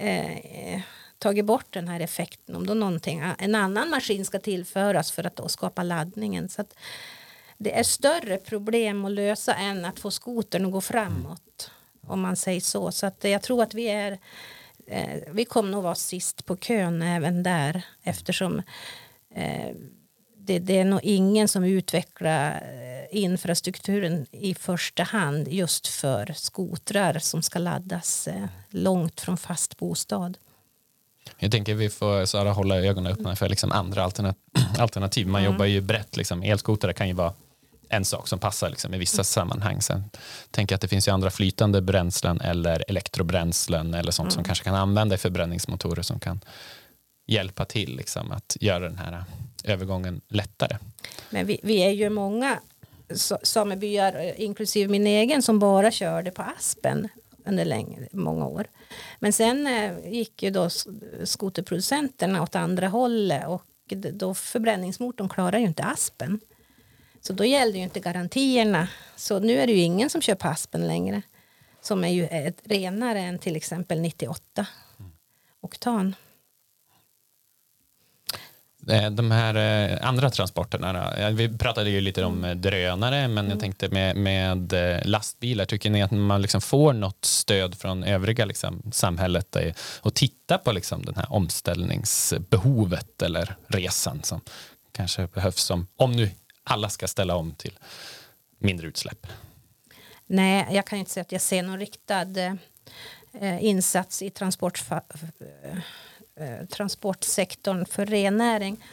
uh, tagit bort den här effekten om då någonting, en annan maskin ska tillföras för att då skapa laddningen. Så det är större problem att lösa än att få skotern att gå framåt. Om man säger så. Så att jag tror att vi är eh, vi kommer nog vara sist på kön även där eftersom eh, det, det, är nog ingen som utvecklar eh, infrastrukturen i första hand just för skotrar som ska laddas eh, långt från fast bostad. Jag tänker vi får Sara hålla ögonen öppna för liksom andra alternativ. Man mm. jobbar ju brett. Liksom. Elskotare kan ju vara en sak som passar liksom, i vissa mm. sammanhang. Sen tänker jag att det finns ju andra flytande bränslen eller elektrobränslen eller sånt mm. som kanske kan använda i förbränningsmotorer som kan hjälpa till liksom, att göra den här övergången lättare. Men vi, vi är ju många samebyar, inklusive min egen, som bara körde på aspen under länge, många år. Men sen eh, gick ju då skoterproducenterna åt andra hållet och då förbränningsmotorn klarar ju inte aspen. Så då gällde ju inte garantierna. Så nu är det ju ingen som på aspen längre. Som är ju renare än till exempel 98 oktan. Eh, de här eh, andra transporterna, vi pratade ju lite om mm. drönare men jag mm. tänkte med, med eh, lastbilar, tycker ni att man liksom får något stöd från övriga liksom, samhället och titta på liksom den här omställningsbehovet eller resan som kanske behövs som, om nu alla ska ställa om till mindre utsläpp? Nej, jag kan inte säga att jag ser någon riktad eh, insats i transport Eh, Eh, transportsektorn för rennäring.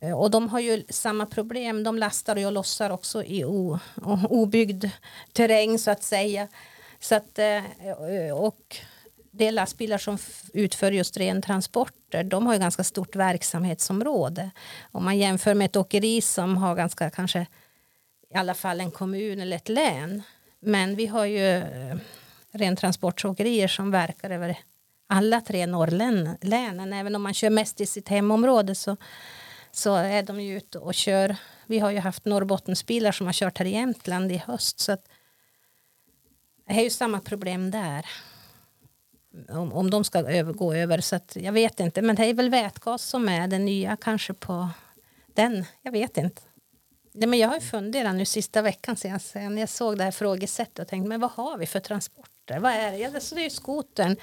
Eh, och de har ju samma problem. De lastar och lossar också i o, obyggd terräng så att säga. Så att, eh, och det är lastbilar som utför just rentransporter. De har ju ganska stort verksamhetsområde. Om man jämför med ett åkeri som har ganska kanske i alla fall en kommun eller ett län. Men vi har ju rentransportåkerier som verkar över alla tre norrlänen. Även om man kör mest i sitt hemområde så, så är de ju ute och kör. Vi har ju haft Norrbottensbilar som har kört här i Jämtland i höst. Så att, det är ju samma problem där. Om, om de ska över, gå över. Så att, jag vet inte. Men det är väl vätgas som är det nya kanske på den. Jag vet inte. Nej, men jag har funderat nu sista veckan sen jag såg det här frågesättet och tänkt men vad har vi för transporter? Vad är det? Ja, det är ju skotern.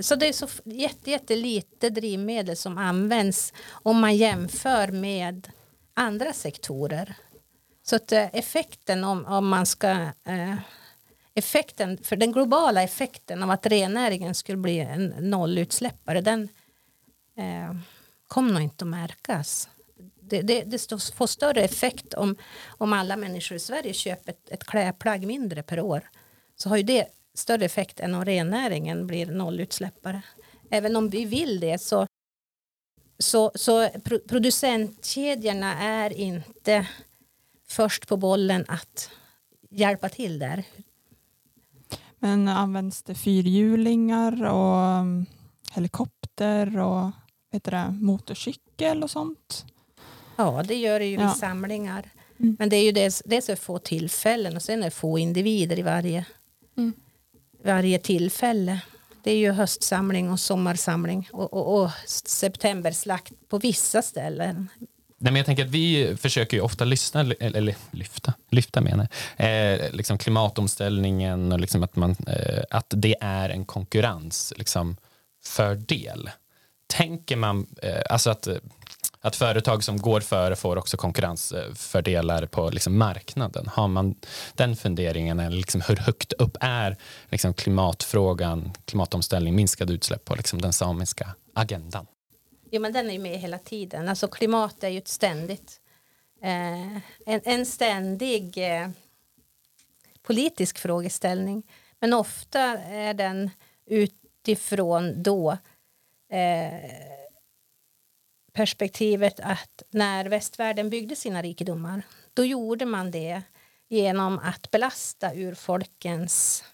Så det är så jätte, jättelite drivmedel som används om man jämför med andra sektorer. Så att eh, effekten om, om man ska eh, effekten, för den globala effekten av att rennäringen skulle bli en nollutsläppare den eh, kommer nog inte att märkas. Det, det, det får större effekt om, om alla människor i Sverige köper ett, ett klädplagg mindre per år. Så har ju det större effekt än om rennäringen blir nollutsläppare. Även om vi vill det så, så, så producentkedjorna är inte först på bollen att hjälpa till där. Men används det fyrhjulingar och um, helikopter och vet det, motorcykel och sånt? Ja, det gör det ju ja. vid samlingar. Mm. Men det är ju dels, dels är få tillfällen och sen är det få individer i varje, mm varje tillfälle. Det är ju höstsamling och sommarsamling och, och, och septemberslakt på vissa ställen. Nej, men jag tänker att vi försöker ju ofta lyssna, eller lyfta, lyfta menar eh, liksom klimatomställningen och liksom att, man, eh, att det är en konkurrensfördel. Liksom, fördel. Tänker man, eh, alltså att, eh, att företag som går före får också konkurrensfördelar på liksom marknaden. Har man den funderingen, eller liksom hur högt upp är liksom klimatfrågan, klimatomställning, minskade utsläpp på liksom den samiska agendan? Jo, men den är ju med hela tiden. Alltså klimat är ju ett ständigt, eh, en, en ständig eh, politisk frågeställning. Men ofta är den utifrån då eh, perspektivet att när västvärlden byggde sina rikedomar då gjorde man det genom att belasta urfolkens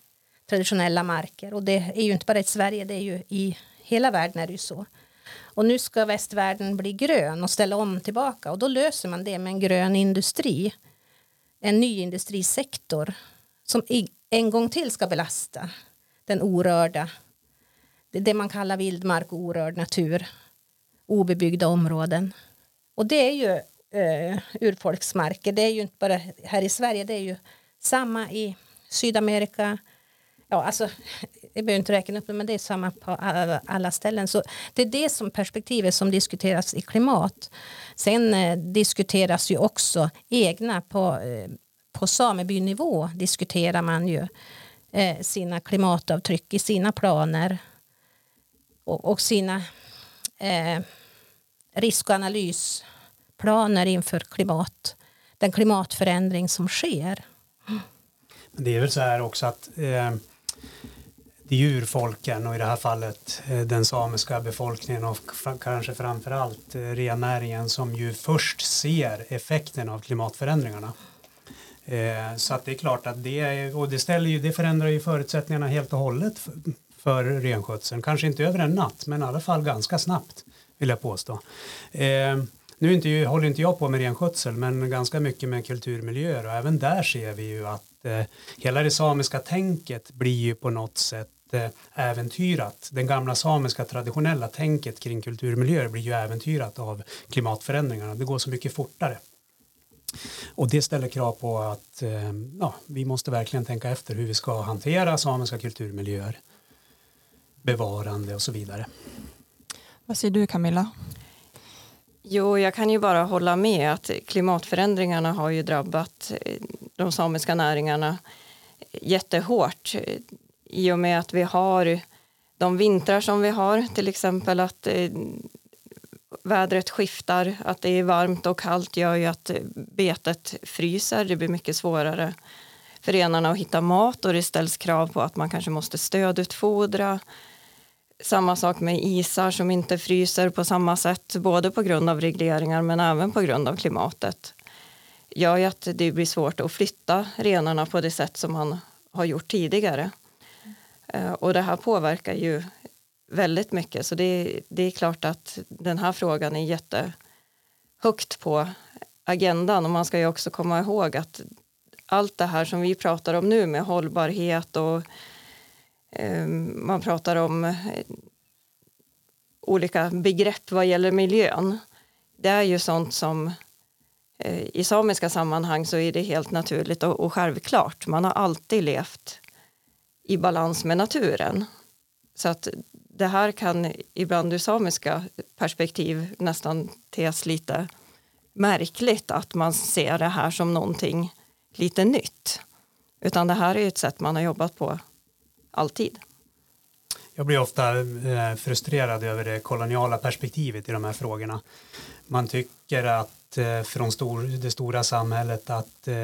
traditionella marker. Och det är ju inte bara i Sverige, det är ju i hela världen är det ju så. Och nu ska västvärlden bli grön och ställa om tillbaka och då löser man det med en grön industri. En ny industrisektor som en gång till ska belasta den orörda, det man kallar vildmark och orörd natur, obebyggda områden. Och det är ju eh, urfolksmarker, det är ju inte bara här i Sverige, det är ju samma i Sydamerika, ja, alltså, jag behöver inte räkna upp det, men det är samma på alla, alla, ställen. Så det är det som perspektivet som diskuteras i klimat. Sen eh, diskuteras ju också egna på, eh, på samebynivå diskuterar man ju eh, sina klimatavtryck i sina planer och, och sina eh, riskanalysplaner inför klimat, den klimatförändring som sker. Det är väl så här också att eh, det är urfolken och i det här fallet eh, den samiska befolkningen och kanske framför allt eh, rennäringen som ju först ser effekten av klimatförändringarna. Eh, så att det är klart att det, och det, ställer ju, det förändrar ju förutsättningarna helt och hållet för, för renskötseln. Kanske inte över en natt men i alla fall ganska snabbt vill jag påstå. Eh, nu inte, håller inte jag på med renskötsel men ganska mycket med kulturmiljöer och även där ser vi ju att eh, hela det samiska tänket blir ju på något sätt eh, äventyrat. Den gamla samiska traditionella tänket kring kulturmiljöer blir ju äventyrat av klimatförändringarna. Det går så mycket fortare. Och det ställer krav på att eh, ja, vi måste verkligen tänka efter hur vi ska hantera samiska kulturmiljöer, bevarande och så vidare. Vad säger du Camilla? Jo, jag kan ju bara hålla med att klimatförändringarna har ju drabbat eh, de samiska näringarna eh, jättehårt i och med att vi har de vintrar som vi har, till exempel att eh, vädret skiftar, att det är varmt och kallt gör ju att betet fryser. Det blir mycket svårare för renarna att hitta mat och det ställs krav på att man kanske måste stödutfodra. Samma sak med isar som inte fryser på samma sätt, både på grund av regleringar men även på grund av klimatet. gör ju att det blir svårt att flytta renarna på det sätt som man har gjort tidigare. Eh, och det här påverkar ju väldigt mycket så det, det är klart att den här frågan är jättehögt på agendan och man ska ju också komma ihåg att allt det här som vi pratar om nu med hållbarhet och Ehm, man pratar om eh, olika begrepp vad gäller miljön. Det är ju sånt som eh, i samiska sammanhang så är det helt naturligt och, och självklart. Man har alltid levt i balans med naturen. Så att det här kan ibland ur samiska perspektiv nästan tes lite märkligt att man ser det här som någonting lite nytt. Utan det här är ett sätt man har jobbat på alltid. Jag blir ofta eh, frustrerad över det koloniala perspektivet i de här frågorna. Man tycker att eh, från stor, det stora samhället att eh,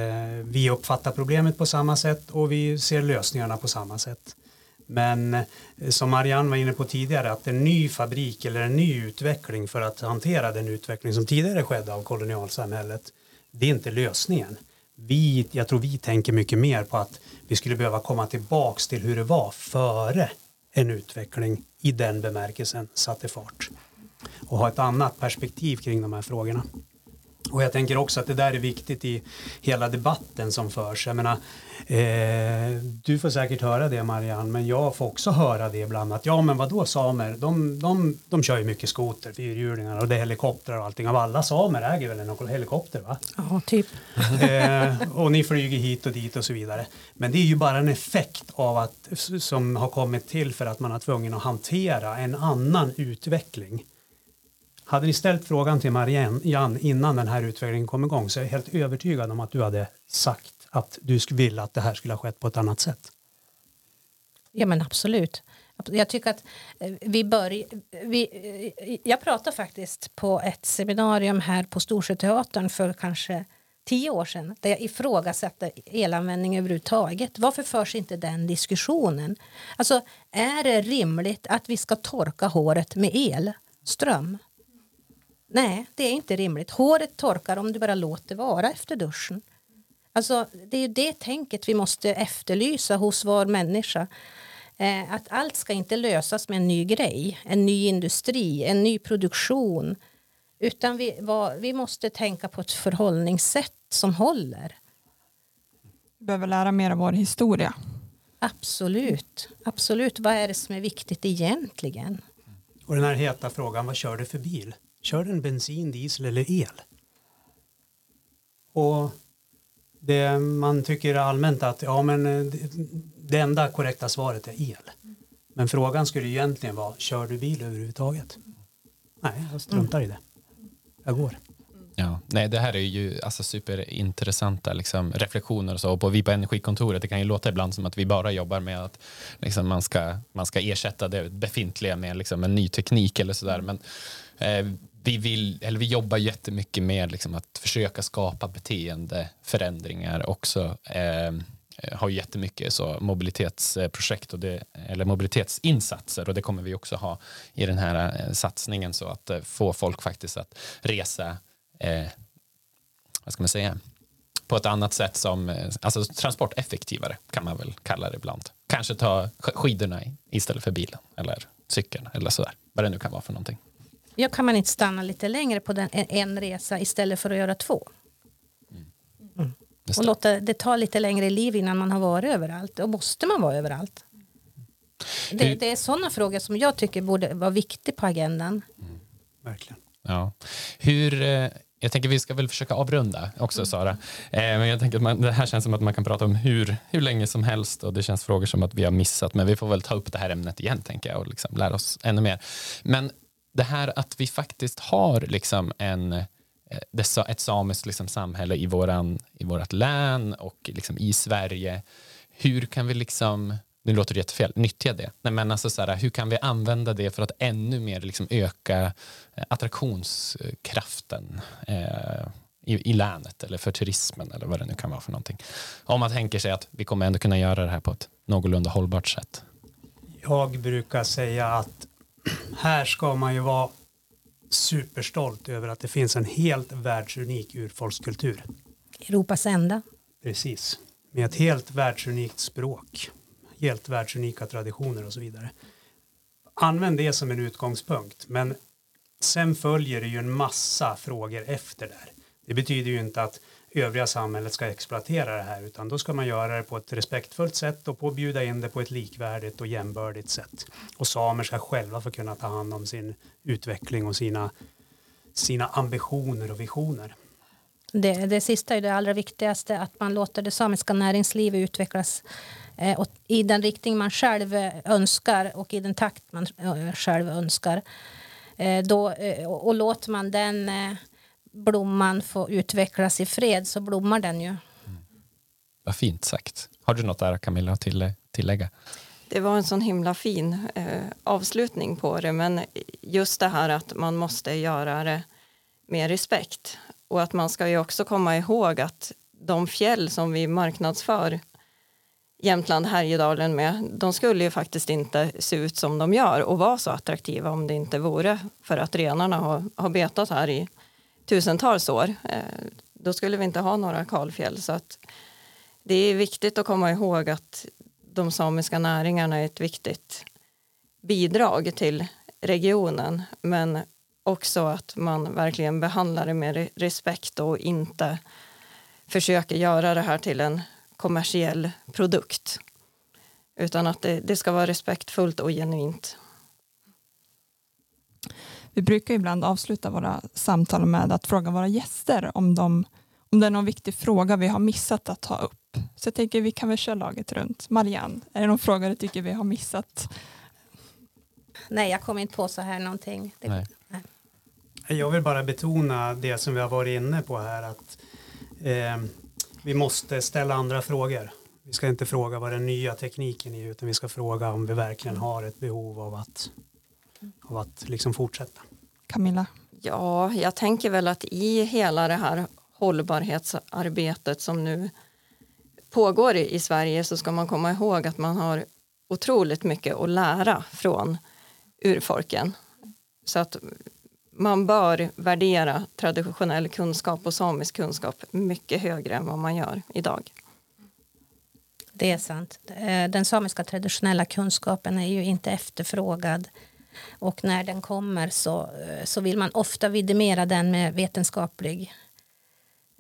vi uppfattar problemet på samma sätt och vi ser lösningarna på samma sätt. Men eh, som Marianne var inne på tidigare att en ny fabrik eller en ny utveckling för att hantera den utveckling som tidigare skedde av kolonialsamhället det är inte lösningen. Vi, jag tror vi tänker mycket mer på att vi skulle behöva komma tillbaks till hur det var före en utveckling i den bemärkelsen satte fart och ha ett annat perspektiv kring de här frågorna. Och jag tänker också att det där är viktigt i hela debatten som förs. Jag menar, eh, du får säkert höra det Marianne, men jag får också höra det ibland att ja men vadå samer, de, de, de kör ju mycket skoter, fyrhjulingar och det är helikoptrar och allting. Av alla samer äger väl en helikopter va? Ja, typ. Eh, och ni flyger hit och dit och så vidare. Men det är ju bara en effekt av att, som har kommit till för att man har tvungen att hantera en annan utveckling hade ni ställt frågan till Marianne innan den här utvecklingen kom igång så är jag helt övertygad om att du hade sagt att du vill att det här skulle ha skett på ett annat sätt. Ja men absolut. Jag tycker att eh, vi börjar... Vi, eh, jag pratade faktiskt på ett seminarium här på Storsjöteatern för kanske tio år sedan där jag ifrågasatte elanvändning överhuvudtaget. Varför förs inte den diskussionen? Alltså, är det rimligt att vi ska torka håret med elström? Nej, det är inte rimligt. Håret torkar om du bara låter vara efter duschen. Alltså, det är det tänket vi måste efterlysa hos var människa. Eh, att allt ska inte lösas med en ny grej, en ny industri, en ny produktion. Utan vi, var, vi måste tänka på ett förhållningssätt som håller. Vi behöver lära mer av vår historia. Absolut. Absolut. Vad är det som är viktigt egentligen? Och den här heta frågan, vad kör du för bil? Kör den bensin, diesel eller el? Och det man tycker allmänt att ja, men eh, det enda korrekta svaret är el. Men frågan skulle egentligen vara, kör du bil överhuvudtaget? Nej, jag struntar i det. Jag går. Ja, nej, det här är ju alltså superintressanta liksom, reflektioner och så. Och på, vi på Energikontoret, det kan ju låta ibland som att vi bara jobbar med att liksom, man, ska, man ska ersätta det befintliga med liksom, en ny teknik eller sådär. Men eh, vi, vill, eller vi jobbar jättemycket med liksom att försöka skapa beteendeförändringar också. Eh, har jättemycket så mobilitetsprojekt och det, eller mobilitetsinsatser och det kommer vi också ha i den här eh, satsningen så att eh, få folk faktiskt att resa eh, vad ska man säga på ett annat sätt som eh, alltså transporteffektivare kan man väl kalla det ibland. Kanske ta skidorna istället för bilen eller cykeln eller sådär vad det nu kan vara för någonting. Ja, kan man inte stanna lite längre på den, en resa istället för att göra två? Mm. Och låta det ta lite längre liv innan man har varit överallt. Och måste man vara överallt? Det, det är sådana frågor som jag tycker borde vara viktiga på agendan. Mm. Verkligen. Ja. Hur, eh, jag tänker vi ska väl försöka avrunda också mm. Sara. Eh, men jag tänker att man, det här känns som att man kan prata om hur, hur länge som helst och det känns frågor som att vi har missat men vi får väl ta upp det här ämnet igen tänker jag och liksom lära oss ännu mer. Men det här att vi faktiskt har liksom en, eh, ett samiskt liksom samhälle i, våran, i vårat län och liksom i Sverige. Hur kan vi liksom, nu låter det jättefel, nyttja det. Nej, men alltså så här, hur kan vi använda det för att ännu mer liksom öka eh, attraktionskraften eh, i, i länet eller för turismen eller vad det nu kan vara för någonting. Om man tänker sig att vi kommer ändå kunna göra det här på ett någorlunda hållbart sätt. Jag brukar säga att här ska man ju vara superstolt över att det finns en helt världsunik urfolkskultur. Europas enda. Precis, med ett helt världsunikt språk, helt världsunika traditioner och så vidare. Använd det som en utgångspunkt, men sen följer det ju en massa frågor efter där. Det betyder ju inte att övriga samhället ska exploatera det här utan då ska man göra det på ett respektfullt sätt och på bjuda in det på ett likvärdigt och jämbördigt sätt. Och samer ska själva få kunna ta hand om sin utveckling och sina, sina ambitioner och visioner. det, det sista är det allra viktigaste, att man låter det samiska näringslivet utvecklas eh, och i den riktning man själv önskar och i den takt man eh, själv önskar. Eh, då, eh, och, och låter man den eh, blomman få utvecklas i fred så blommar den ju. Vad fint sagt. Har du något där Camilla att till, tillägga? Det var en sån himla fin eh, avslutning på det men just det här att man måste göra det med respekt och att man ska ju också komma ihåg att de fjäll som vi marknadsför Jämtland Härjedalen med, de skulle ju faktiskt inte se ut som de gör och vara så attraktiva om det inte vore för att renarna har, har betat här i tusentals år. Eh, då skulle vi inte ha några kalfjäll. Så att det är viktigt att komma ihåg att de samiska näringarna är ett viktigt bidrag till regionen men också att man verkligen behandlar det med respekt och inte försöker göra det här till en kommersiell produkt utan att det, det ska vara respektfullt och genuint. Vi brukar ibland avsluta våra samtal med att fråga våra gäster om, de, om det är någon viktig fråga vi har missat att ta upp. Så jag tänker vi kan väl köra laget runt. Marianne, är det någon fråga du tycker vi har missat? Nej, jag kommer inte på så här någonting. Det, Nej. Jag vill bara betona det som vi har varit inne på här att eh, vi måste ställa andra frågor. Vi ska inte fråga vad den nya tekniken är utan vi ska fråga om vi verkligen har ett behov av att, av att liksom fortsätta. Camilla? Ja, jag tänker väl att i hela det här hållbarhetsarbetet som nu pågår i Sverige så ska man komma ihåg att man har otroligt mycket att lära från urfolken. Så att man bör värdera traditionell kunskap och samisk kunskap mycket högre än vad man gör idag. Det är sant. Eh, den samiska traditionella kunskapen är ju inte efterfrågad. Och när den kommer så, eh, så vill man ofta vidimera den med vetenskaplig,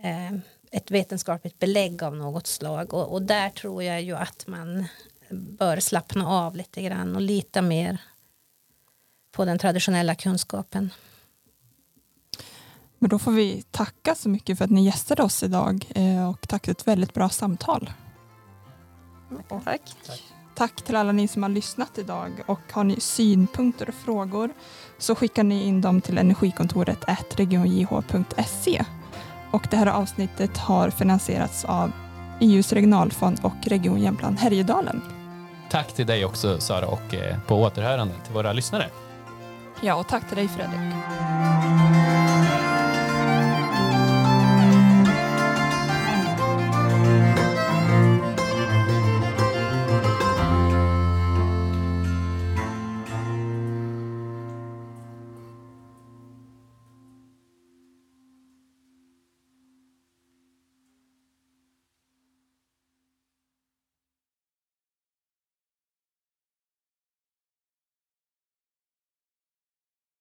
eh, ett vetenskapligt belägg av något slag. Och, och där tror jag ju att man bör slappna av lite grann och lita mer på den traditionella kunskapen. Men då får vi tacka så mycket för att ni gästade oss idag eh, och tack för ett väldigt bra samtal. Tack. Tack till alla ni som har lyssnat idag och har ni synpunkter och frågor så skickar ni in dem till energikontoret regionjh.se. Och det här avsnittet har finansierats av EUs regionalfond och Region Jämtland Härjedalen. Tack till dig också Sara och eh, på återhörande till våra lyssnare. Ja, och tack till dig Fredrik.